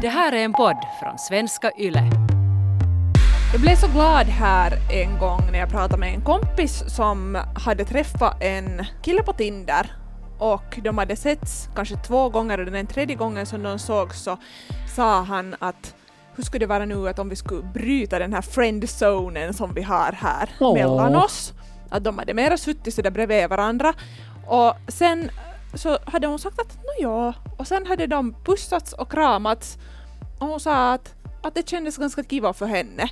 Det här är en podd från svenska YLE. Jag blev så glad här en gång när jag pratade med en kompis som hade träffat en kille på Tinder och de hade setts kanske två gånger och den tredje gången som de såg så sa han att hur skulle det vara nu att om vi skulle bryta den här friendzonen som vi har här Åh. mellan oss? Att de hade mera suttit sådär bredvid varandra och sen så hade hon sagt att ja och sen hade de pussats och kramats och hon sa att, att det kändes ganska kiva för henne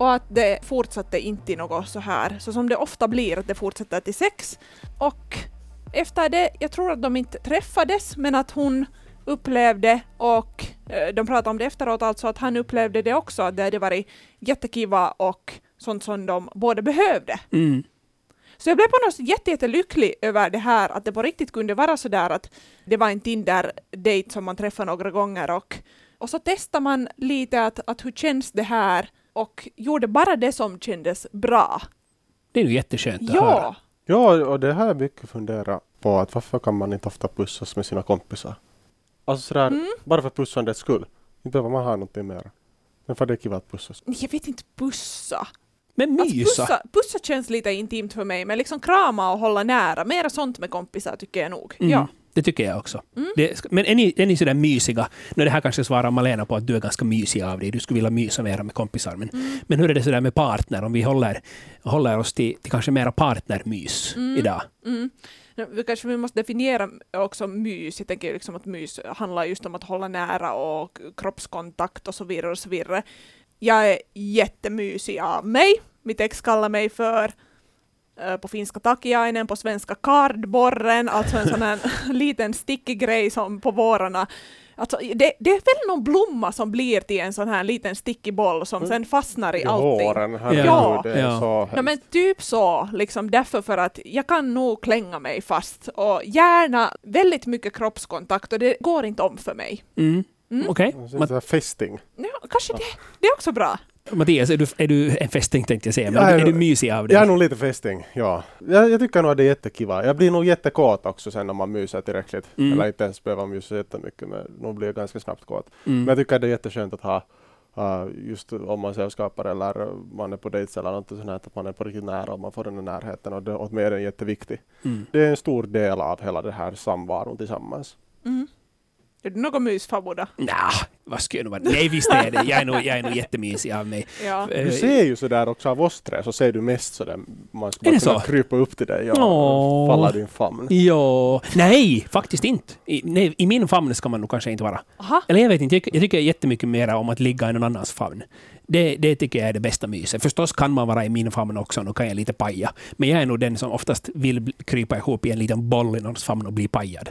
och att det fortsatte inte något så här, så som det ofta blir, att det fortsätter till sex. Och efter det, jag tror att de inte träffades, men att hon upplevde och eh, de pratade om det efteråt, alltså att han upplevde det också, att det hade varit jättekiva och sånt som de båda behövde. Mm. Så jag blev på något sätt jätte, jättelycklig över det här, att det på riktigt kunde vara så där att det var en Tinder-date som man träffade några gånger och, och så testar man lite att, att hur känns det här och gjorde bara det som kändes bra. Det är ju jätteskönt att höra. Ja, Ja, och det här är mycket fundera på att varför kan man inte ofta pussas med sina kompisar? Alltså sådär, Mm. bara för pussandets skull. Inte behöver man ha någonting mer. Men för det är kiva att pussas. jag vet inte pussa. Men Alltså, mysa. pussa. Pussa känns lite intimt för mig, men liksom krama och hålla nära, mera sånt med kompisar tycker jag nog. Mm, Ja. Det tycker jag också. Mm. Det, men är ni, är ni sådär mysiga? Nu det här kanske svarar Malena på att du är ganska mysig av dig. Du skulle vilja mysa mera med kompisar. Men, Mm. men hur är det sådär med partner? Om vi håller, håller oss till, till kanske mera partnermys Mm. idag. Mm. Nu, vi kanske vi måste definiera också mys. Jag tänker liksom att mys handlar just om att hålla nära och kroppskontakt och så vidare och så vidare. Jag är jättemysig av mig. Mitt ex kallar mig för eh, på finska takiainen, på svenska kardborren, alltså en sån här liten stickig grej som på vårarna Alltså, det, det är väl någon blomma som blir till en sån här liten stickig boll som sen fastnar i allting. håren, herregud, Ja. Ja. så Ja hemskt. men typ så, liksom därför för att jag kan nog klänga mig fast och gärna väldigt mycket kroppskontakt och det går inte om för mig. Mm. Mm. Okej. Det är Mat- sådär Festing. Ja, kanske det, det är också bra. Mattias, är du, är du en fästing tänkte jag säga. Men Jag är- är du mysig av dig? Jag är nog lite festing, ja. Jag, jag tycker nog att det är jättekiva. Jag blir nog jättekåt också sen när man myser tillräckligt. Mm. Eller inte ens behöver mysa jättemycket, men nog blir jag ganska snabbt kåt. Mm. Men jag tycker att det är jätteskönt att ha uh, just om man sällskapar eller man är på dates eller något sånt här, att man är på riktigt nära och man får den här närheten och det, åt mig är den jätteviktig. Mm. Det är en stor del av hela det här samvaron tillsammans. Mm. Är du något mysfabbo då? Nja, vad skulle jag nu vara? Nej, visst är det. Jag är nog, jag är nog jättemysig av mig. Ja. Eh, Du ser ju sådär också av oss tre, så ser du mest sådär, man ska Är bara det kunna så? krypa upp till dig och Åh. falla i din famn. Ja, nej, faktiskt inte. I, nej, I min famn ska man nog kanske inte vara. Aha. Eller jag vet inte, jag, jag tycker jättemycket mer om att ligga i någon annans famn. Det, det tycker jag är det bästa myset. Förstås kan man vara i min famn också, nu kan jag lite paja. Men jag är nog den som oftast vill krypa ihop i en liten boll i någons famn och bli pajad.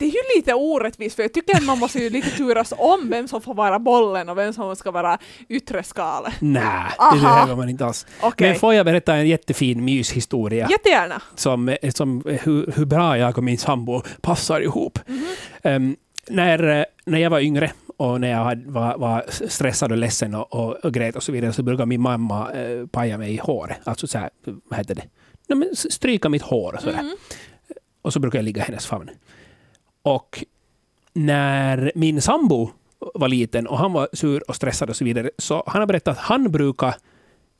Det är ju lite orättvist för jag tycker att man måste ju lite turas om vem som får vara bollen och vem som ska vara yttre skalet. Nej, det behöver man inte alls. Okej, Men får jag berätta en jättefin myshistoria? jättegärna. som, som hur, hur bra jag och min sambo passar ihop. Mhm. Ehm, när, eh, när jag var yngre och när jag var, var stressad och ledsen och, och, och grät och så vidare så brukade min mamma eh, paja mig i håret. Alltså så här, vad heter det? No, men stryka mitt hår och så. Mm. Och så brukade jag ligga i hennes famn. Och när min sambo var liten och han var sur och stressad och så vidare, så han har berättat att han brukar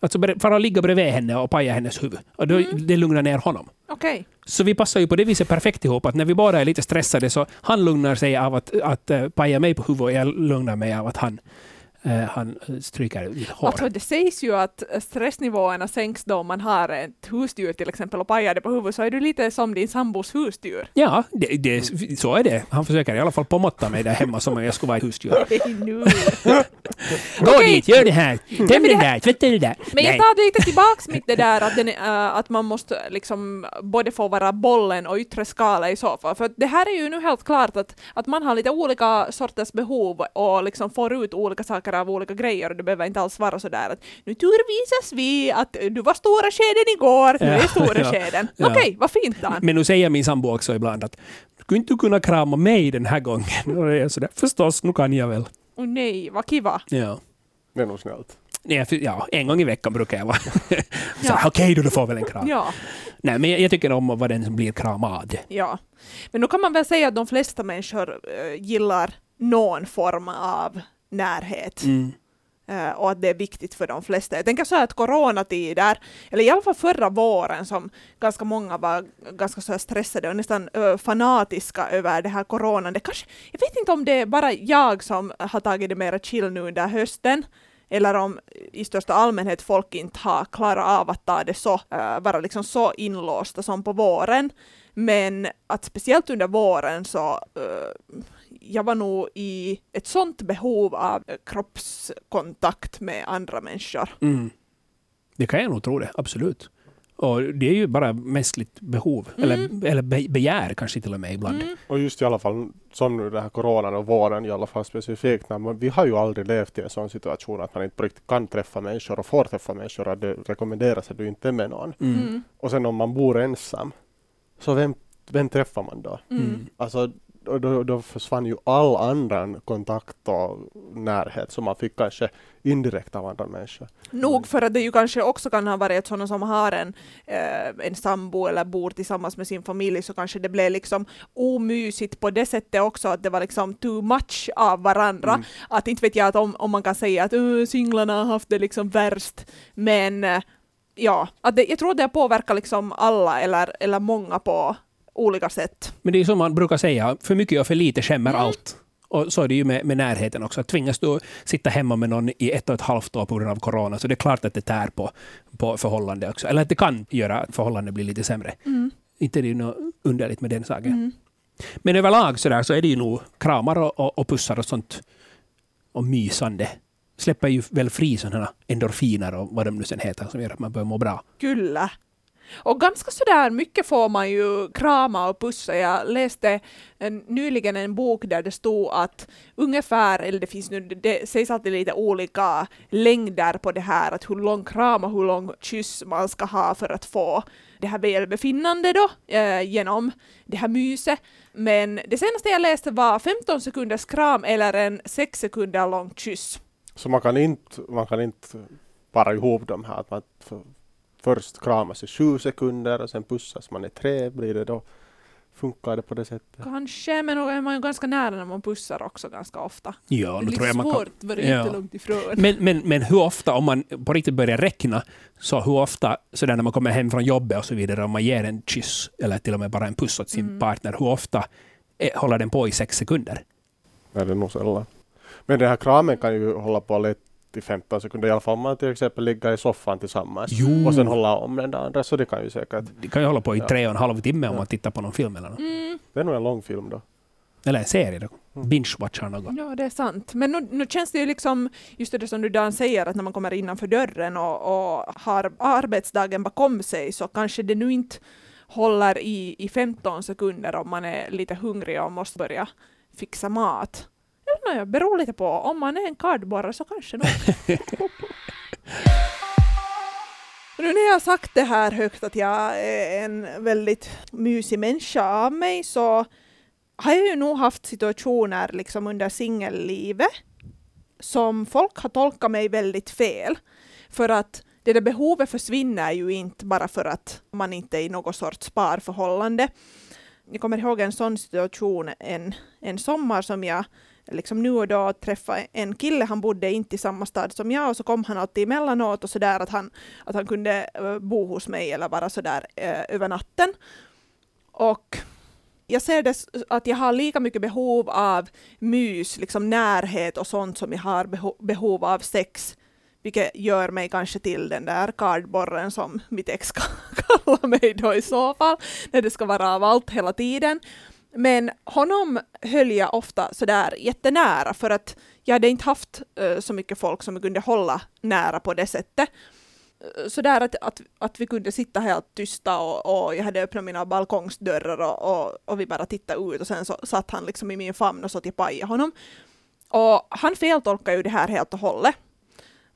alltså, fara och ligga bredvid henne och paja hennes huvud. Och då, Mm. det lugnar ner honom. Okej. Så vi passar ju på det viset perfekt ihop, att när vi båda är lite stressade så han lugnar sig av att, att uh, paja mig på huvudet och jag lugnar mig av att han, eh, han stryker mitt hår. Alltså det sägs ju att stressnivåerna sänks då om man har ett husdjur till exempel och pajar det på huvudet så är du lite som din sambos husdjur. Ja, det, det, så är det. Han försöker i alla fall pomotta mig där hemma som om jag skulle vara husdjur. Hej nu. Gå Okej. dit, gör det här, men det den där, tvätta det där. Men jag tar lite tillbaks mitt det där att, den, äh, att man måste liksom både få vara bollen och yttre skala i så fall. För det här är ju nu helt klart att, att man har lite olika sorters behov och liksom får ut olika saker av olika grejer och det behöver inte alls vara sådär att nu turvisas vi att du var stora skeden igår, nu är stora ja, skeden. ja. Okej, vad fint Dan. Men nu säger min sambo också ibland att skulle inte du kunna krama mig den här gången? Och jag är sådär, förstås, nu kan jag väl. Åh nej, vad kiva. Ja. Det är nog snällt. Nej, ja, en gång i veckan brukar jag vara. så, Ja. Okej då, du får väl en kram. Ja. Nej, men jag, jag tycker om att vara den som blir kramad. Ja, men nu kan man väl säga att de flesta människor eh, gillar någon form av närhet. Mm. Eh, och att det är viktigt för de flesta. Jag tänker så här att coronatider, eller i alla fall förra våren som ganska många var ganska så stressade och nästan ö, fanatiska över det här coronan. Det kanske, jag vet inte om det är bara jag som har tagit det mera chill nu under hösten, eller om i största allmänhet folk inte har klarat av att ta det så, äh, vara liksom så inlåsta som på våren. Men att speciellt under våren så äh, jag var nog i ett sånt behov av kroppskontakt med andra människor. Mm. Det kan jag nog tro det, absolut. Och det är ju bara mänskligt behov, Mm. eller, eller be, begär kanske till och med ibland. Mm. Och just i alla fall som nu den här coronan och våren i alla fall specifikt. När man, vi har ju aldrig levt i en sån situation att man inte på riktigt kan träffa människor och får träffa människor. Att det rekommenderas att du inte är med någon. Mm. Mm. Och sen om man bor ensam, så vem, vem träffar man då? Mm. Mm. Alltså då, då, då försvann ju all annan kontakt och närhet som man fick kanske indirekt av andra människor. Nog för att det ju kanske också kan ha varit sådana som har en, eh, en sambo eller bor tillsammans med sin familj så kanske det blev liksom omysigt på det sättet också att det var liksom too much av varandra. Mm. Att inte vet jag att om, om man kan säga att uh, singlarna har haft det liksom värst men eh, ja, att det, jag tror det påverkar liksom alla eller, eller många på olika sätt. Men det är som man brukar säga, för mycket och för lite skämmer Mm. allt. Och så är det ju med, med närheten också. Tvingas du sitta hemma med någon i ett och ett halvt år på grund av corona, så det är klart att det tär på, på förhållandet också. Eller att det kan göra att förhållandet blir lite sämre. Mm. Inte är det ju något underligt med den saken. Mm. Men överlag så, där, så är det ju nog kramar och, och, och pussar och sånt. Och mysande. Släpper ju väl fri sådana endorfiner och vad de nu sen heter som gör att man börjar må bra. Kyllä. Och ganska sådär mycket får man ju krama och pussa. Jag läste en, nyligen en bok där det stod att ungefär, eller det finns nu, det sägs alltid lite olika längder på det här, att hur lång kram och hur lång kyss man ska ha för att få det här välbefinnande då, eh, genom det här myset. Men det senaste jag läste var 15 sekunders kram eller en 6 sekunder lång kyss. Så man kan inte, man kan inte para ihop de här. Att man för, först kramas i sju sekunder och sen pussas man i tre. Blir det då, funkar det på det sättet? Kanske, men då är man ju ganska nära när man pussar också ganska ofta. Ja, det är tror lite jag man kan... svårt, var det Ja. inte långt ifrån. Men, men, men hur ofta, om man på riktigt börjar räkna, så hur ofta, så där när man kommer hem från jobbet och så vidare, om man ger en kyss eller till och med bara en puss åt sin Mm. partner, hur ofta eh, håller den på i sex sekunder? Nej, det är nog sällan. Men den här kramen kan ju hålla på lätt i 15 sekunder. I alla fall om man till exempel ligger i soffan tillsammans. Jo. Och sen hålla om den där andra. Så det kan ju säkert. Det kan ju hålla på i Ja. tre och en halv timme om Ja. man tittar på någon film eller något. Mm, Det är nog en lång film då. Eller en serie. Då. Mm. Binge-watchar något. ja, det är sant. Men nu, nu känns det ju liksom, just det som du Dan säger, att när man kommer innanför dörren och, och har arbetsdagen bakom sig så kanske det nu inte håller i, i 15 sekunder om man är lite hungrig och måste börja fixa mat. Eller nåja, beror lite på. Om man är en kardborre så kanske nog. Nu när jag har sagt det här högt att jag är en väldigt mysig människa av mig så har jag ju nog haft situationer liksom under singellivet som folk har tolkat mig väldigt fel. För att det där behovet försvinner ju inte bara för att man inte är i något sorts parförhållande. Jag kommer ihåg en sån situation en, en sommar som jag liksom nu och då träffa en kille, han bodde inte i samma stad som jag och så kom han alltid emellanåt och sådär att han, att han kunde eh, bo hos mig eller vara sådär eh, över natten. Och jag ser det att jag har lika mycket behov av mys, liksom närhet och sånt som jag har beho- behov av sex. Vilket gör mig kanske till den där kardborren som mitt ex kallar mig då i så fall, när det ska vara av allt hela tiden. Men honom höll jag ofta sådär jättenära för att jag hade inte haft uh, så mycket folk som jag kunde hålla nära på det sättet. Eh, sådär att, att, att vi kunde sitta helt tysta och, och jag hade öppnat mina balkongsdörrar och, och, och vi bara tittade ut och sen så satt han liksom i min famn och så jag pajade honom. Och han feltolkade ju det här helt och hållet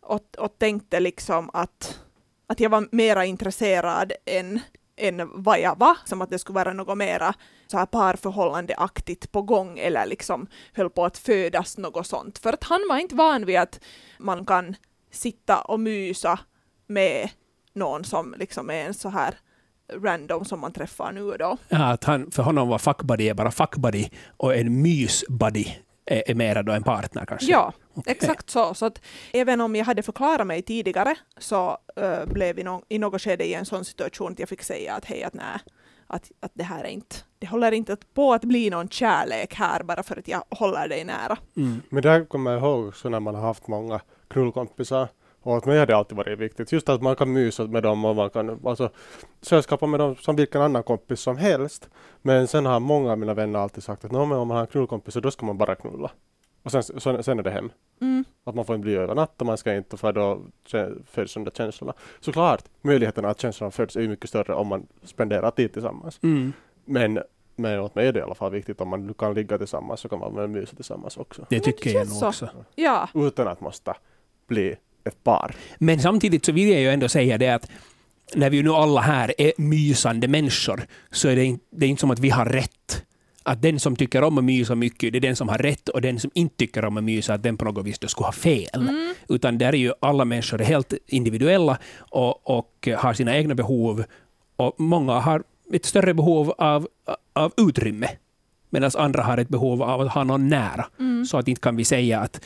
och, och tänkte liksom att, att jag var mera intresserad än, än vad jag var, som att det skulle vara något mera så här parförhållandeaktigt på gång eller liksom höll på att födas något sånt. För att han var inte van vid att man kan sitta och mysa med någon som liksom är en så här random som man träffar nu och då. Ja, att han, för honom var fuckbuddy är bara fuckbuddy och en mysbuddy är, är mera då en partner kanske? Ja, exakt så. så att även om jag hade förklarat mig tidigare så uh, blev vi no i något skede i en sån situation att jag fick säga att hej, att nej, att, att det här är inte, det håller inte att- på att bli någon kärlek här bara för att jag håller dig nära. Mm. Men det här kommer jag ihåg också när man har haft många knullkompisar. Och att mig har det alltid varit viktigt. Just att man kan mysa med dem och man kan alltså, sällskapa med dem som vilken annan kompis som helst. Men sen har många av mina vänner alltid sagt att "Nå, men om man har en knullkompis så då ska man bara knulla. Och sen, sen, sen är det hem. Mm. Att man får inte bli över natt och man ska inte för då föds de där känslorna. Såklart, möjligheten att känslorna föds är ju mycket större om man spenderar tid tillsammans. Mm. Men, men åt mig är det i alla fall viktigt om man kan ligga tillsammans så kan man väl mysa tillsammans också. Det tycker det jag nog så. också. Ja, Utan att måste bli ett par. Men samtidigt så vill jag ju ändå säga det att när vi nu alla här är mysande människor så är det inte, det är inte som att vi har rätt. Att den som tycker om att mysa mycket, det är den som har rätt och den som inte tycker om att mysa, att den på något vis då skulle ha fel. mm. Utan där är ju alla människor helt individuella och, och har sina egna behov. Och många har ett större behov av, av utrymme medan andra har ett behov av att ha någon nära. Mm. Så att inte kan vi säga att,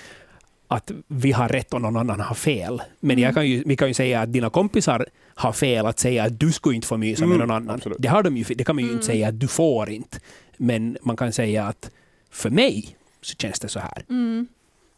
att vi har rätt och någon annan har fel. Men jag kan ju, vi kan ju säga att dina kompisar har fel att säga att du skulle inte få mysa med Mm, någon annan. absolut. Det, har de ju, det kan man ju Mm. inte säga att du får inte. Men man kan säga att för mig så känns det så här. Mm.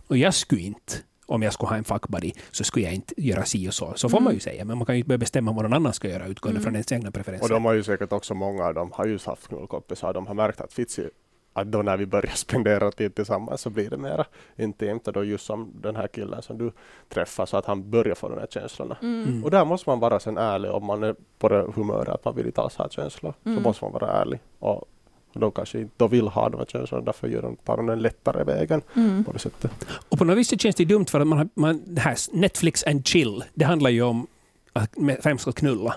Och jag skulle inte, om jag skulle ha en fuckbuddy, så skulle jag inte göra si och så. Så får Mm. man ju säga, men man kan ju inte börja bestämma vad någon annan ska göra utgående Mm. från ens egna Och preferenser. de har ju säkert också många av dem har ju haft knullkompisar. De har märkt att Fitzi, att då när vi börjar spendera tid tillsammans så blir det mera intimt. Och då just som den här killen som du träffar så att han börjar få de här känslorna. Mm. Mm. Och där måste man vara sen ärlig om man är på det humöret att man vill inte alls ha känslor. Så Mm. måste man vara ärlig. Och de kanske inte då vill ha de här känslorna, därför gör de, tar de den lättare vägen Mm. på det sättet. Och på något vis så känns det dumt för att man har, man, det här Netflix and chill, det handlar ju om att främst att knulla.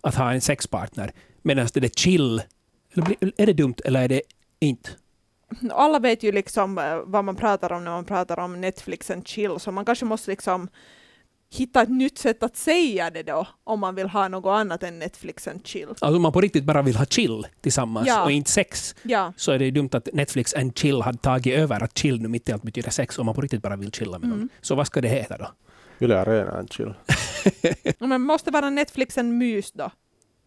Att ha en sexpartner. Medan det där chill, är det dumt eller är det inte? Alla vet ju liksom eh, vad man pratar om när man pratar om Netflix and chill, så man kanske måste liksom hitta ett nytt sätt att säga det då, om man vill ha något annat än Netflix and chill. Alltså om man på riktigt bara vill ha chill tillsammans Ja. och inte sex, Ja, så är det ju dumt att Netflix and chill hade tagit över att chill nu mitt i allt betyder sex om man på riktigt bara vill chilla med någon. Mm. Så vad ska det heta då? Yle Arena and chill. men måste vara Netflix and mys då.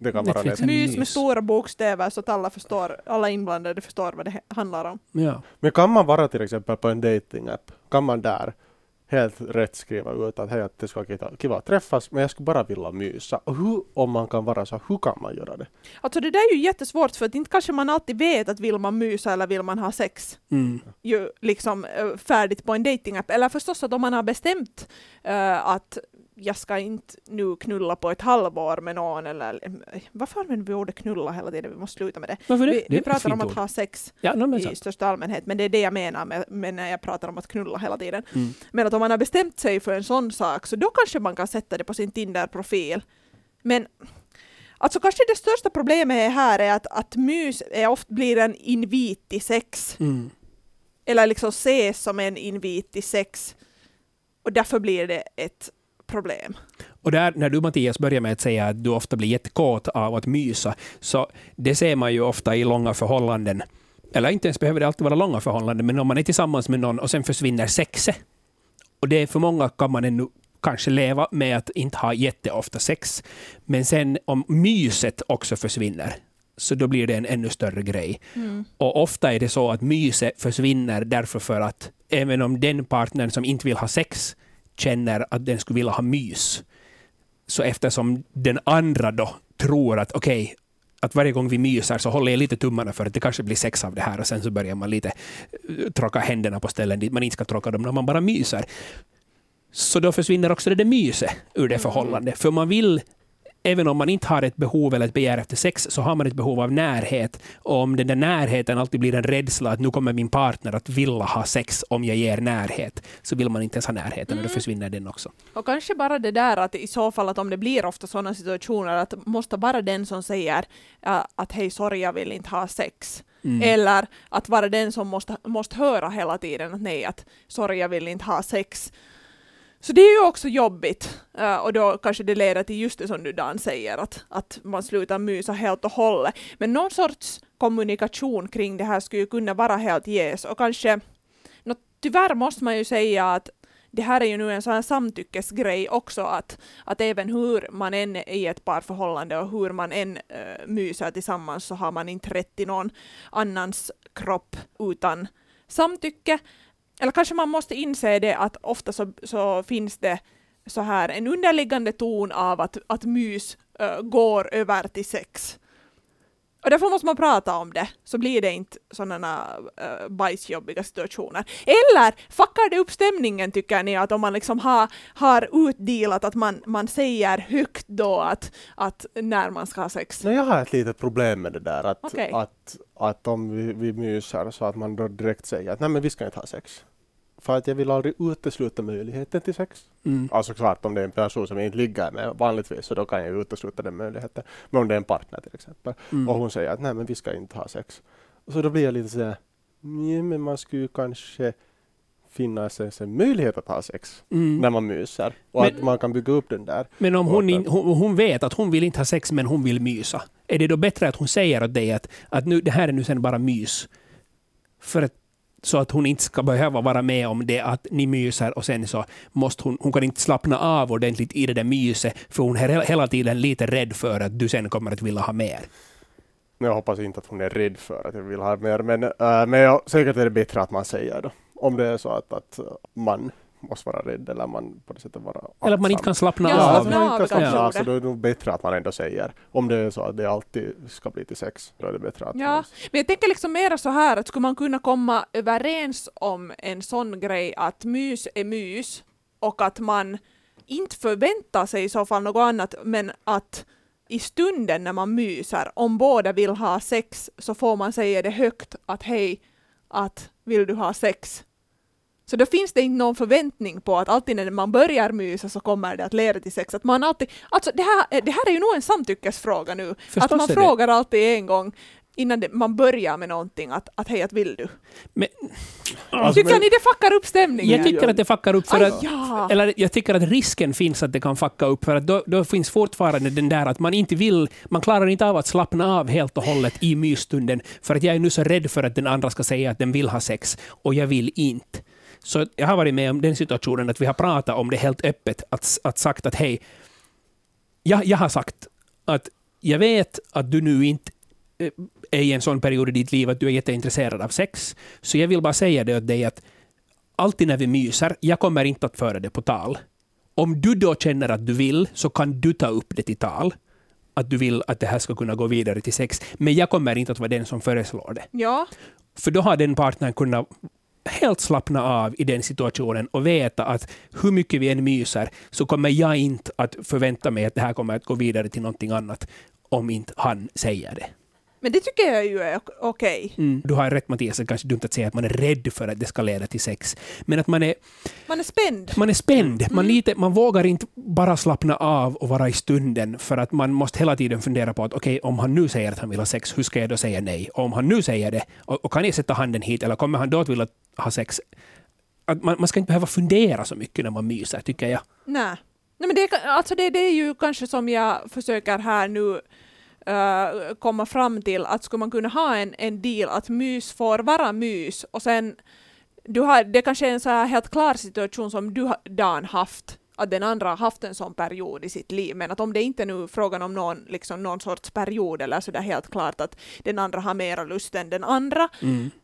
Det kan vara Netflix Mys med stora bokstäver så att alla förstår, alla inblandade förstår vad det handlar om. Ja. Men kan man vara till exempel på en datingapp, kan man där helt rätt skriva ut att hej, att det ska vara kiva att träffas, men jag skulle bara vilja mysa. Och hur, om man kan vara så, hur kan man göra det? Alltså det där är ju jättesvårt för att inte kanske man alltid vet att vill man mysa eller vill man ha sex Mm. ju liksom eh, färdigt på en datingapp. Eller förstås att om man har bestämt eh, att jag ska inte nu knulla på ett halvår med någon eller varför använder vi ordet knulla hela tiden? Vi måste sluta med det. Varför det? Vi, det vi pratar om att ord. ha sex Ja, no, men i sant. största allmänhet, men det är det jag menar med, med när jag pratar om att knulla hela tiden. Mm. Men att om man har bestämt sig för en sån sak så då kanske man kan sätta det på sin Tinder-profil. Men alltså kanske det största problemet här är att, att mys är ofta blir en invit till sex. Mm. Eller liksom ses som en invit till sex. Och därför blir det ett problem. Och där, när du Mattias börjar med att säga att du ofta blir jättekåt av att mysa, så det ser man ju ofta i långa förhållanden. Eller inte ens behöver det alltid vara långa förhållanden, men om man är tillsammans med någon och sen försvinner sexet. Och det är för många kan man ännu kanske leva med att inte ha jätteofta sex. Men sen om myset också försvinner, så då blir det en ännu större grej. Och ofta är det så att myset försvinner därför för att även om den partnern som inte vill ha sex känner att den skulle vilja ha mys, så eftersom den andra då tror att okej, att varje gång vi myser så håller jag lite tummarna för att det kanske blir sex av det här och sen så börjar man lite eh, tråka händerna på ställen dit man inte ska tråka dem när man bara myser. Så då försvinner också det där myset ur det Mm. förhållandet. För man vill, även om man inte har ett behov eller ett begär efter sex, så har man ett behov av närhet. Och om den där närheten alltid blir en rädsla att nu kommer min partner att vilja ha sex om jag ger närhet, så vill man inte ens ha närheten och då Mm. försvinner den också. Och kanske bara det där att i så fall att om det blir ofta sådana situationer att måste bara den som säger äh, att hej sorry jag vill inte ha sex. Mm. Eller att vara den som måste, måste höra hela tiden att nej att sorry jag vill inte ha sex. Så det är ju också jobbigt uh, och då kanske det leder till just det som du Dan säger att, att man slutar mysa helt och hållet. Men någon sorts kommunikation kring det här skulle ju kunna vara helt ges och kanske tyvärr måste man ju säga att det här är ju nu en sån här samtyckesgrej också, att, att även hur man än är i ett parförhållande och hur man än uh, myser tillsammans så har man inte rätt till någon annans kropp utan samtycke. Eller kanske man måste inse det att ofta så, så finns det så här en underliggande ton av att, att mys uh, går över till sex. Och därför måste man prata om det, så blir det inte sådana uh, bajsjobbiga situationer. Eller fuckar det upp stämningen tycker ni, att om man liksom har, har utdelat att man, man säger högt då att, att när man ska ha sex? Nej, jag har ett litet problem med det där att, Okej. att, att om vi, vi myser så att man då direkt säger att nej men vi ska inte ha sex. För att jag vill aldrig utesluta möjligheten till sex. Mm. Alltså klart om det är en person som jag inte ligger med vanligtvis så då kan jag utesluta den möjligheten. Men om det är en partner till exempel Mm. och hon säger att nej men vi ska inte ha sex. Så då blir jag lite sådär, nej men man skulle ju kanske finna sig en möjlighet att ha sex Mm. när man myser. Och Men- att man kan bygga upp den där. Men om hon, in, hon, hon vet att hon vill inte ha sex men hon vill mysa. Är det då bättre att hon säger åt dig att, att nu, det här är nu sen bara mys? För att, så att hon inte ska behöva vara med om det att ni myser och sen så måste hon, hon kan inte slappna av ordentligt i det där myset för hon är hela tiden lite rädd för att du sen kommer att vilja ha mer. Jag hoppas inte att hon är rädd för att jag vill ha mer. Men, äh, men jag, säkert är det bättre att man säger det Om det är så att, att man måste vara rädd eller man på det sättet vara Eller att man inte aktsam. kan slappna Ja, Ja, av. slappna man av inte kan slappna av, så då är det nog bättre att man ändå säger. Om det är så att det alltid ska bli till sex, då är det bättre att Ja, man men jag tänker liksom mera så här att skulle man kunna komma överens om en sån grej att mys är mys och att man inte förväntar sig i så fall något annat men att i stunden när man myser, om båda vill ha sex så får man säga det högt att hej, att vill du ha sex? Så då finns det inte någon förväntning på att alltid när man börjar mysa så kommer det att leda till sex. Att man alltid, alltså det här, det här är ju nog en samtyckesfråga nu. Förstås att man är det. frågar alltid en gång innan det, man börjar med någonting att, att hej, att vill du? Men, Alltså, Tycker men- ni det fuckar upp stämningen? jag tycker att det fuckar upp för Aj, att ja. Eller jag tycker att risken finns att det kan fucka upp, för att då, då finns fortfarande den där att man inte vill, man klarar inte av att slappna av helt och hållet i mysstunden, för att jag är nu så rädd för att den andra ska säga att den vill ha sex, och jag vill inte. Så jag har varit med om den situationen att vi har pratat om det helt öppet, att, att sagt att hej, jag, jag har sagt att jag vet att du nu inte eh, är i en sån period i ditt liv att du är jätteintresserad av sex, så jag vill bara säga det åt dig att alltid när vi myser, jag kommer inte att föra det på tal. Om du då känner att du vill, så kan du ta upp det till tal. Att du vill att det här ska kunna gå vidare till sex. Men jag kommer inte att vara den som föreslår det. Ja, För då har den partnern kunnat helt slappna av i den situationen och veta att hur mycket vi än myser så kommer jag inte att förvänta mig att det här kommer att gå vidare till någonting annat om inte han säger det men det tycker jag ju är ok- okej. Mm. Du har rätt Mattias, det är kanske dumt att säga att man är rädd för att det ska leda till sex. Men att man är Man är spänd. man är spänd. Man, Mm. lite, man vågar inte bara slappna av och vara i stunden för att man måste hela tiden fundera på att okej, om han nu säger att han vill ha sex, hur ska jag då säga nej? Och om han nu säger det, och, och kan jag sätta handen hit eller kommer han då att vilja ha sex? Att man, man ska inte behöva fundera så mycket när man myser, tycker jag. Nej. Nej men det, alltså det, det är ju kanske som jag försöker här nu eh, komma fram till att skulle man kunna ha en, en deal att mys får vara mys och sen du har, det kanske är en så här helt klar situation som du Dan haft att den andra har haft en sån period i sitt liv. Men att om det inte är nu frågan om någon, liksom någon sorts period eller så det är helt klart att den andra har mera lust än den andra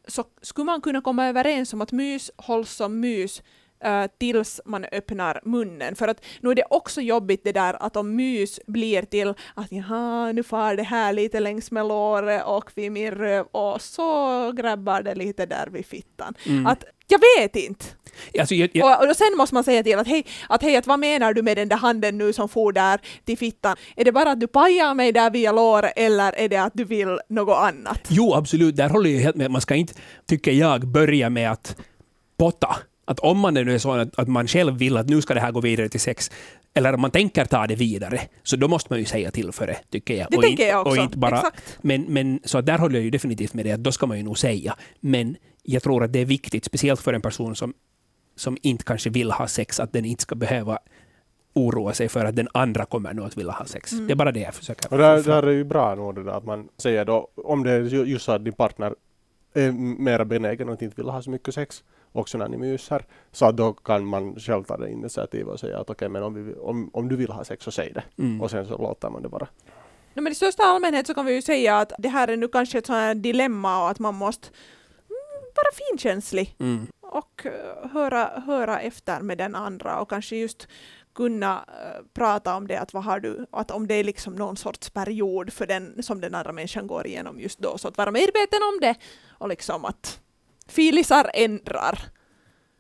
så skulle man kunna komma överens om att mys hålls som mys eh, tills man öppnar munnen. För att nu är det också jobbigt det där att om mys blir till att jaha, nu far det här lite längs med låret och vid min röv och så grabbar det lite där vid fittan. Att jag vet inte. Alltså, jag, jag, Och, och sen måste man säga till att hej, att hej, att vad menar du med den där handen nu som for där till fittan? Är det bara att du pajar mig där via låret eller är det att du vill något annat? jo, absolut, där håller jag helt med. Man ska inte, tycker jag, börja med att potta. Att om man nu är så att, att man själv vill att nu ska det här gå vidare till sex, eller om man tänker ta det vidare, så då måste man ju säga till för det, tycker jag. Det och tänker inte, jag också. Och inte bara, Exakt. men, men, så där håller jag ju definitivt med dig, att då ska man ju nog säga. Men jag tror att det är viktigt, speciellt för en person som, som inte kanske vill ha sex, att den inte ska behöva oroa sig för att den andra kommer nu att vilja ha sex. Mm. Det är bara det jag försöker Och där, där är ju bra nog det där att man säger då, om det är ju- just så att din partner är mera benägen att inte vill ha så mycket sex, också när ni myser. Så att då kan man själv ta det initiativ och säga att okej, men om, vi, om, om du vill ha sex så säg det. Mm. Och sen så låter man det vara. No, men i största allmänhet så kan vi ju säga att det här är nu kanske ett sånt här dilemma och att man måste mm, vara finkänslig Mm. och eh, höra, höra efter med den andra och kanske just kunna eh, prata om det, att, vad har du, att om det är liksom någon sorts period för den som den andra människan går igenom just då, så att vara medveten om det och liksom att filisar ändrar.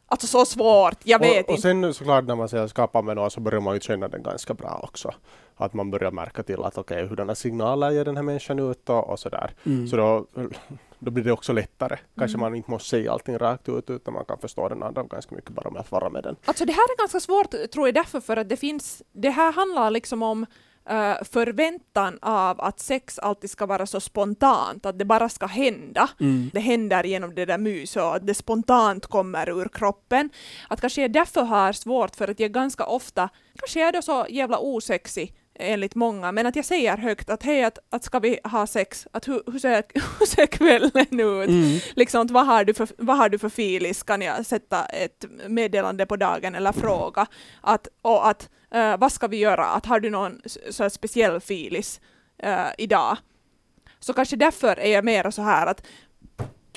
Alltså så svårt, jag vet och, och inte. sen såklart när man säger skapa med någon så börjar man ju känna den ganska bra också. Att man börjar märka till att okej, hurdana signaler ger den här människan ut och, och sådär. Mm. Så då, då blir det också lättare. Kanske Mm. man inte måste säga allting rakt ut utan man kan förstå den andra ganska mycket bara med att vara med den. Alltså det här är ganska svårt tror jag därför för att det finns, det här handlar liksom om eh, förväntan av att sex alltid ska vara så spontant, att det bara ska hända. Mm. Det händer genom det där myset och att det spontant kommer ur kroppen. Att kanske jag därför har svårt för att jag ganska ofta, kanske jag är då så jävla osexig enligt många, men att jag säger högt att hej, att, att ska vi ha sex? Att hur, hur, ser, hur ser kvällen ut? Mm. liksom, vad, har du för, vad har du för filis? Kan jag sätta ett meddelande på dagen eller fråga? Att, och att, Uh, vad ska vi göra? Att har du någon så här speciell filis uh, idag? Så kanske därför är jag mer så här att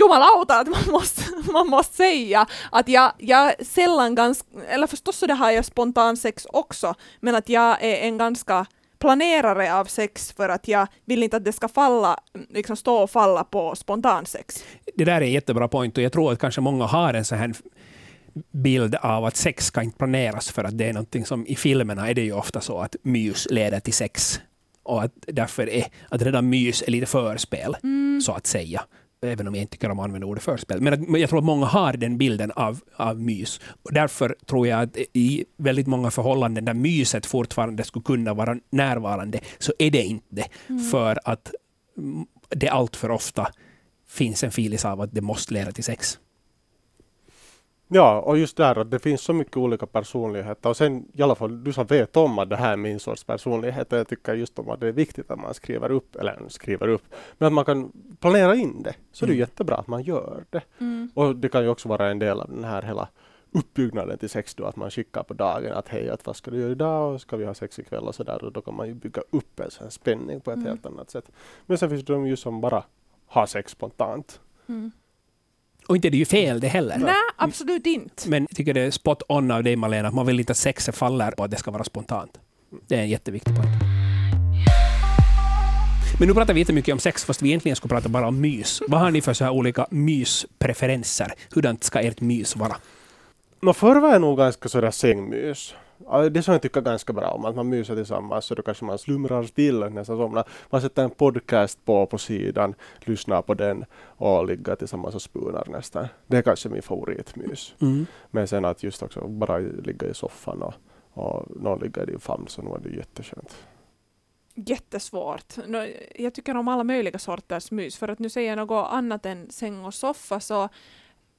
jumalauta att man måste, man måste säga att jag, jag sällan ganska, eller förstås så det har jag spontan sex också, men att jag är en ganska planerare av sex för att jag vill inte att det ska falla, mm, liksom stå och falla på spontansex. Det där är en jättebra point och jag tror att kanske många har en sån här bild av att sex ska inte planeras för att det är någonting som i filmerna är det ju ofta så att mys leder till sex. Och att därför är att redan mys är lite förspel, så att säga. Även om jag inte tycker om att använda ordet förspel. Men att, men jag tror att många har den bilden av, av mys. Och därför tror jag att i väldigt många förhållanden där myset fortfarande skulle kunna vara närvarande, så är det inte det. För att mm, det allt för ofta finns en filis av att det måste leda till sex. Ja, och just där att det finns så mycket olika personligheter och sen i alla fall du som vet om att det här är min sorts personlighet och jag tycker just om att det är viktigt att man skriver upp, eller skriver upp, men att man kan planera in det. Så det är Mm. jättebra att man gör det. Och det kan ju också vara en del av den här hela uppbyggnaden till sex då, att man skickar på dagen att hej, att vad ska du göra idag och ska vi ha sex ikväll och sådär och då kan man ju bygga upp en sån spänning på ett Mm. helt annat sätt. Men sen finns det de ju som bara har sex spontant. Och inte är det ju fel det heller. Nej, absolut inte. Men jag tycker det är spot on av dig Malena, att man vill inte att sexet faller på att det ska vara spontant. Det är en jätteviktig poäng. Men nu pratar vi jättemycket om sex, fast vi egentligen skulle prata bara om mys. Vad har ni för så här olika myspreferenser? Hurdant ska ert mys vara? Nå förr var jag nog ganska sådär sängmys. Det som jag tycker ganska bra om, att man myser tillsammans så då kanske man slumrar till nästan somnar. Man sätter en podcast på på sidan, lyssnar på den och ligger tillsammans och spunar nästan. Det är kanske min favoritmys. Mm. Men sen att just också bara ligga i soffan och, och någon ligger i din famn så nu är det jätteskönt. Jättesvårt. Jag tycker om alla möjliga sorters mys, för att nu säger jag något annat än säng och soffa så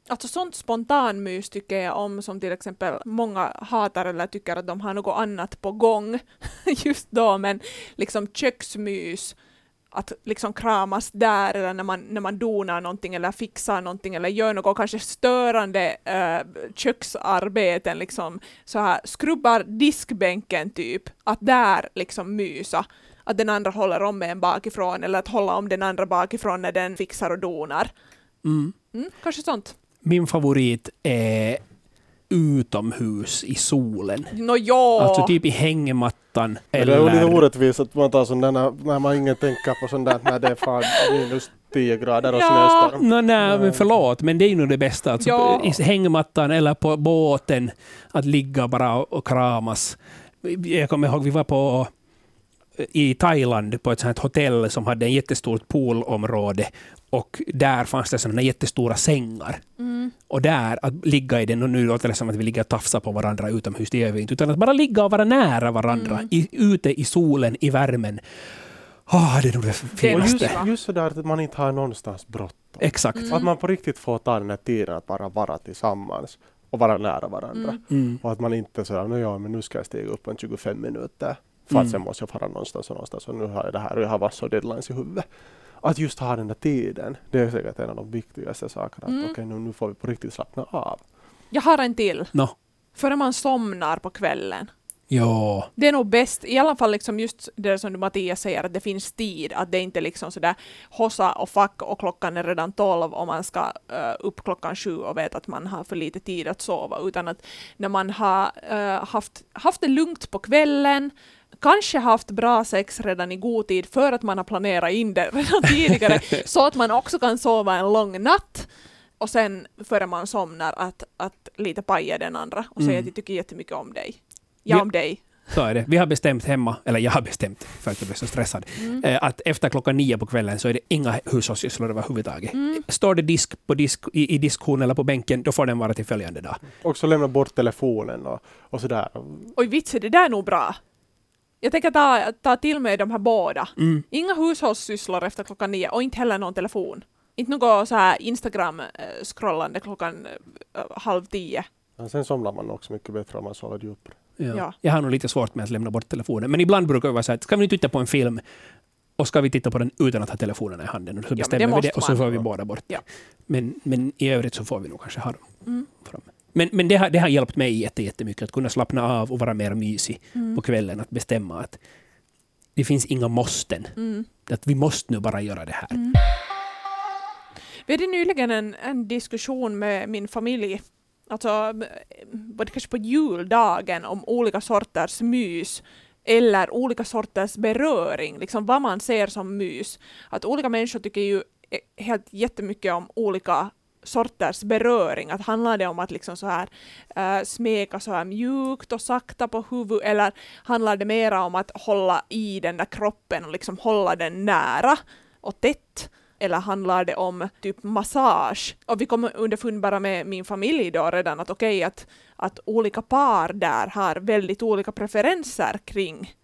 Alltså sånt spontanmys tycker jag om som till exempel många hatar eller tycker att de har något annat på gång just då, men liksom köksmys, att liksom kramas där eller när man, när man donar någonting eller fixar någonting eller gör något kanske störande äh, köksarbeten, liksom så här skrubbar diskbänken typ, att där liksom mysa att den andra håller om en bakifrån eller att hålla om den andra bakifrån när den fixar och donar. Mm. Mm, kanske sånt. Min favorit är utomhus i solen. Nå jo! Alltså typ i hängmattan. Men det är lite Eller... orättvist att man tar sån där när, när man ingen tänker på sånt där när det är fan minus 10 grader och Ja. snöstorm. No, nej, men förlåt, men det är ju nog det bästa. Alltså, Ja. I hängmattan eller på båten, att ligga bara och kramas. Jag kommer ihåg, vi var på i Thailand på ett sånt hotell som hade en jättestort poolområde och där fanns det sådana jättestora sängar. Mm. Och där, att ligga i den, och nu låter det som att vi ligger och tafsar på varandra utomhus, det gör vi inte, utan att bara ligga och vara nära varandra, Mm. i, ute i solen, i värmen. Ah, det är nog det finaste. just, just sådär att man inte har någonstans bråttom. Exakt. Mm. Att man på riktigt får ta den här tiden att bara vara tillsammans och vara nära varandra. Mm. Mm. Och att man inte sådär, nu ja men nu ska jag stiga upp en 25 minuter. För att Mm. sen måste jag fara någonstans och någonstans och nu har jag det här och jag har massor deadlines i huvudet. att just ha den där tiden, det är säkert en av de viktigaste sakerna. Mm. Att okej, nu, nu får vi på riktigt slappna av. Jag har en till. Nå, Före man somnar på kvällen. ja. Det är nog bäst, i alla fall liksom just det som du Mattias säger, att det finns tid, att det inte är liksom sådär hossa och fack och klockan är redan tolv och man ska eh, upp klockan sju och vet att man har för lite tid att sova, utan att när man har eh, haft, haft det lugnt på kvällen, kanske haft bra sex redan i god tid för att man har planerat in det redan tidigare, så att man också kan sova en lång natt, och sen före man somnar att, att lite paja den andra och säga Mm. att jag tycker jättemycket om dig. Ja, Ja. om dig. Så är det. Vi har bestämt hemma, eller jag har bestämt, för att jag blir så stressad, Mm. eh, att efter klockan nio på kvällen så är det inga hushållssysslor överhuvudtaget. Mm. Står det disk, på disk i, i diskhon eller på bänken, då får den vara till följande dag. Också lämna bort telefonen och, och sådär. Oj vits, det där är nog bra. Jag tänker ta, ta till mig de här båda. Mm. Inga hushållssysslor efter klockan nio och inte heller någon telefon. Inte något så här Instagram-scrollande klockan eh, halv tio. Men sen somnar man också mycket bättre om man sover djupare. Ja. Ja. Jag har nog lite svårt med att lämna bort telefonen. Men ibland brukar det vara så att ska vi nu titta på en film och ska vi titta på den utan att ha telefonen i handen? Och så men det bestämmer vi det och så man. får vi båda bort Ja. men, men i övrigt så får vi nog kanske ha dem Mm. framme. Men, men det, har, det har hjälpt mig jätte, jättemycket att kunna slappna av och vara mer mysig Mm. på kvällen. Att bestämma att det finns inga måsten. Mm. Att vi måste nu bara göra det här. Mm. Vi hade nyligen en, en diskussion med min familj, alltså det kanske på juldagen, om olika sorters mys eller olika sorters beröring, liksom vad man ser som mys. Att olika människor tycker ju helt jättemycket om olika sorters beröring. Att handlar det om att liksom så här äh, smeka så här mjukt och sakta på huvudet eller handlar det mera om att hålla i den där kroppen och liksom hålla den nära och tätt? Eller handlar det om typ massage? Och vi kom underfund bara med min familj då redan att okej att, att olika par där har väldigt olika preferenser kring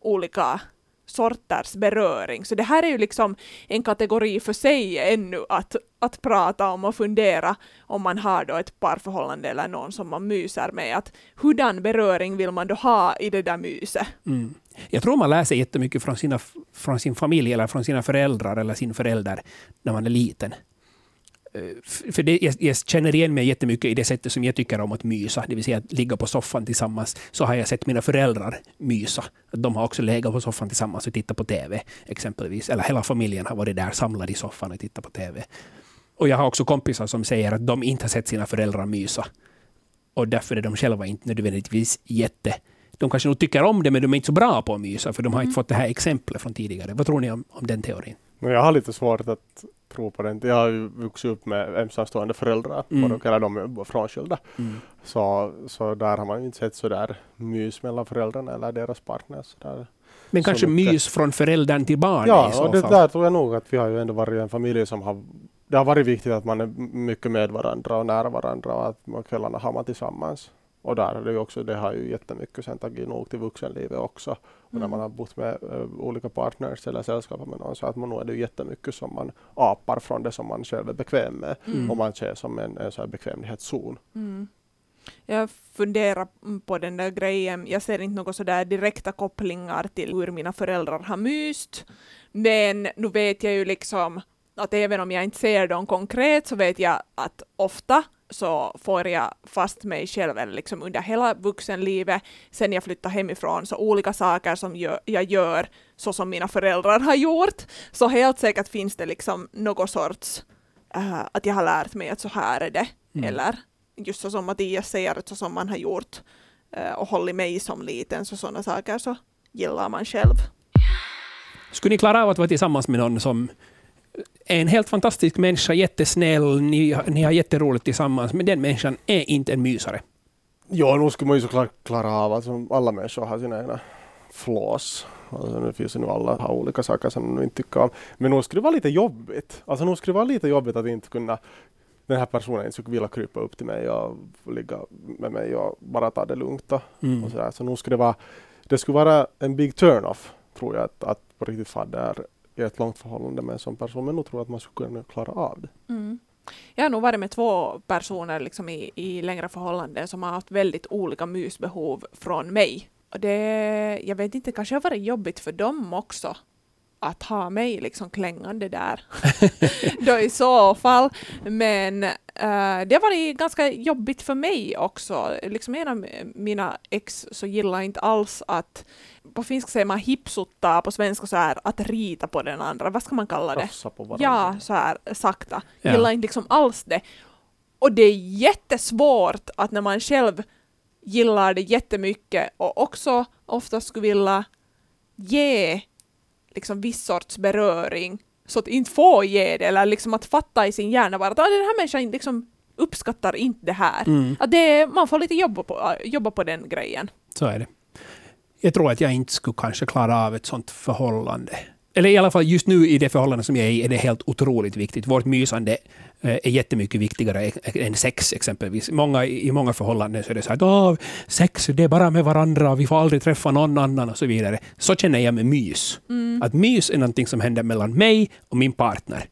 olika sorters beröring. Så det här är ju liksom en kategori för sig ännu att, att prata om och fundera om man har då ett parförhållande eller någon som man myser med. Att hurdan beröring vill man då ha i det där myset? Mm. Jag tror man lär sig jättemycket från, sina, från sin familj eller från sina föräldrar eller sin förälder när man är liten. För det, jag, jag känner igen mig jättemycket i det sättet som jag tycker om att mysa, det vill säga att ligga på soffan tillsammans. Så har jag sett mina föräldrar mysa. De har också legat på soffan tillsammans och tittat på TV exempelvis. Eller hela familjen har varit där samlad i soffan och tittat på TV. Och jag har också kompisar som säger att de inte har sett sina föräldrar mysa. Och därför är de själva inte nödvändigtvis jätte... De kanske nog tycker om det, men de är inte så bra på att mysa, för de har Mm. inte fått det här exemplet från tidigare. Vad tror ni om, om den teorin? Jag har lite svårt att tro på den. Jag har ju vuxit upp med ensamstående föräldrar, Mm. mm. eller de är frånskilda. Så, så där har man ju inte sett så där mys mellan föräldrarna eller deras partners. Där. Men Så kanske mycket. mys från föräldern till barnet i Ja, så och det fall. där tror jag nog att vi har ju ändå varit en familj som har det har varit viktigt att man är mycket med varandra och nära varandra och att kvällarna har man tillsammans. Och där är det ju också, det har ju jättemycket sen tagit nog till vuxenlivet också. Och när Mm. man har bott med eh, olika partners eller sällskap med någon så att man nog är det ju jättemycket som man apar från det som man själv är bekväm med. Mm. Och man ser som en, en så här bekvämlighetszon. Mm. Jag funderar på den där grejen. Jag ser inte några sådär direkta kopplingar till hur mina föräldrar har myst. Men nu vet jag ju liksom att även om jag inte ser dem konkret så vet jag att ofta så får jag fast mig själv liksom under hela vuxenlivet sen jag flyttade hemifrån så olika saker som jag gör så som mina föräldrar har gjort. Så helt säkert finns det liksom något sorts äh, att jag har lärt mig att så här är det. Mm. Eller just så som Mattias säger, att så som man har gjort eh, och hållit mig som liten, så sådana saker så gillar man själv. Skulle ni klara av att vara tillsammans med någon som en helt fantastisk människa, jättesnäll, ni, har- ni har jätteroligt tillsammans, men den människan är inte en mysare? Ja, nu skulle man ju såklart klara av att alla människor har sina egna flaws. Alltså, nu finns ju nu alla har olika saker som de inte tycker om. Men nog skulle det vara lite jobbigt. Alltså nog skulle det vara lite jobbigt att inte kunna den här personen inte skulle vilja krypa upp till mig och ligga med mig och bara ta det lugnt. Och, Mm. och sådär. Så nog skulle det vara, det skulle vara en big turn-off tror jag att, att på riktigt vara där i ett långt förhållande med en sån person. Men nog tror jag att man skulle kunna klara av det. Mm. Jag har nog varit med två personer liksom i, i längre förhållanden som har haft väldigt olika mysbehov från mig. Och det, jag vet inte, kanske har varit jobbigt för dem också. att ha mig liksom klängande där. Då i så fall. Men uh, det var varit ganska jobbigt för mig också. Liksom en av mina ex så gillar inte alls att på finska säger man hipsutta, på svenska så här att rita på den andra. Vad ska man kalla det? Tafsa på varandra. Ja, så här sakta. Ja. Gillar inte liksom alls det. Och det är jättesvårt att när man själv gillar det jättemycket och också ofta skulle vilja ge liksom viss sorts beröring så att inte få ge det eller liksom att fatta i sin hjärna bara att "Ah, den här människan liksom uppskattar inte det här. Mm. Att det, man får lite jobba på, jobba på den grejen. Så är det. Jag tror att jag inte skulle kanske klara av ett sånt förhållande. Eller i alla fall just nu i det förhållande som jag är i är det helt otroligt viktigt. Vårt mysande eh, är jättemycket viktigare än sex exempelvis. Många, I många förhållanden så är det så att "Åh, sex det är bara med varandra, vi får aldrig träffa någon annan och så vidare. Så känner jag med mys. Att mys är någonting som händer mellan mig och min partner.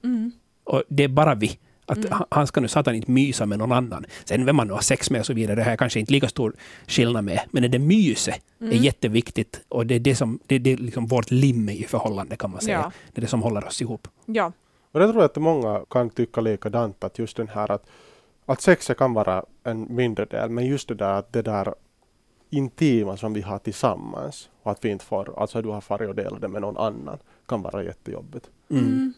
Och det är bara vi. Att han- han ska nu satan inte mysa med någon annan. Sen vem man nu har sex med och så vidare, det här är kanske inte lika stor skillnad med. Men det myset är jätteviktigt och det är, det som, det är, det är liksom vårt lim i förhållande kan man säga. Ja. Det är det som håller oss ihop. Ja. Och det tror jag att många kan tycka likadant, att just den här att, att sexet kan vara en mindre del, men just det där att det där intima som vi har tillsammans och att vi inte får, alltså du har farit och delat det med någon annan, kan vara jättejobbigt. Mm.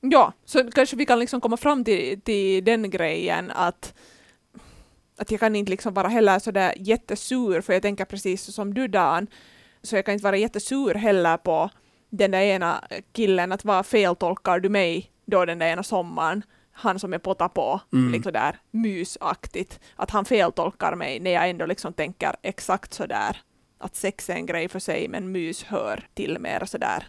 Ja, så kanske vi kan liksom komma fram till, till den grejen att, att jag kan inte liksom vara heller sådär jättesur, för jag tänker precis som du Dan, så jag kan inte vara jättesur heller på den där ena killen, att vad feltolkar du mig då den där ena sommaren, han som är potta på, Mm. liksom där mysaktigt, att han feltolkar mig när jag ändå liksom tänker exakt sådär, att sex är en grej för sig, men mys hör till mer sådär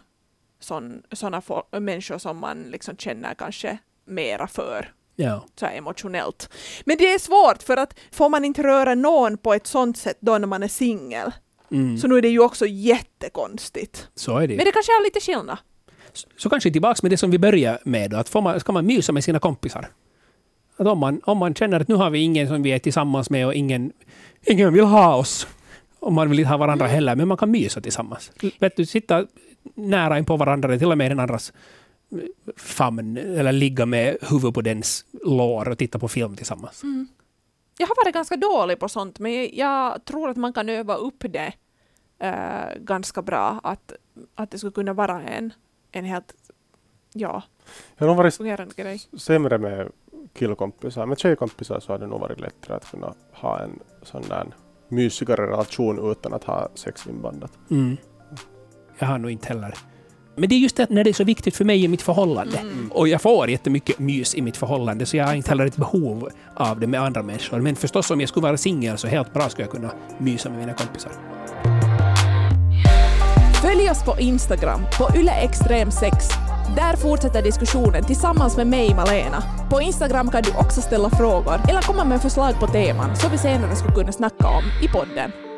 sådana människor som man liksom känner kanske mera för Ja. så emotionellt. Men det är svårt för att får man inte röra någon på ett sånt sätt då när man är singel Mm. så nu är det ju också jättekonstigt. Så är det. Men det kanske är lite skillnad. Så, så kanske tillbaka med det som vi började med. Då, att får man, ska man mysa med sina kompisar? Att om, man, om man känner att nu har vi ingen som vi är tillsammans med och ingen, ingen vill ha oss. Och man vill inte ha varandra heller, men man kan mysa tillsammans. Vet du, sitta nära in på varandra, till och med i den andras eh, famn, eller ligga med huvudet på dens lår och titta på film tillsammans. Jag har varit ganska dålig på sånt men jag tror att man kan öva upp det eh, ganska bra. Att, att det skulle kunna vara en, en helt ja, Jag har nog varit fungerande grej. sämre med killkompisar. Med tjejkompisar så har det nog varit lättare att kunna ha en sån där mysigare relation utan att ha sex inblandat. Mm. Jag har nog inte heller. Men det är just det att när det är så viktigt för mig i mitt förhållande. Mm. Och jag får jättemycket mys i mitt förhållande, så jag har inte heller ett behov av det med andra människor. Men förstås, om jag skulle vara singel så helt bra skulle jag kunna mysa med mina kompisar. Följ oss på Instagram, på yleextrem6. Där fortsätter diskussionen tillsammans med mig, Malena. På Instagram kan du också ställa frågor eller komma med förslag på teman som vi senare skulle kunna snacka om i podden.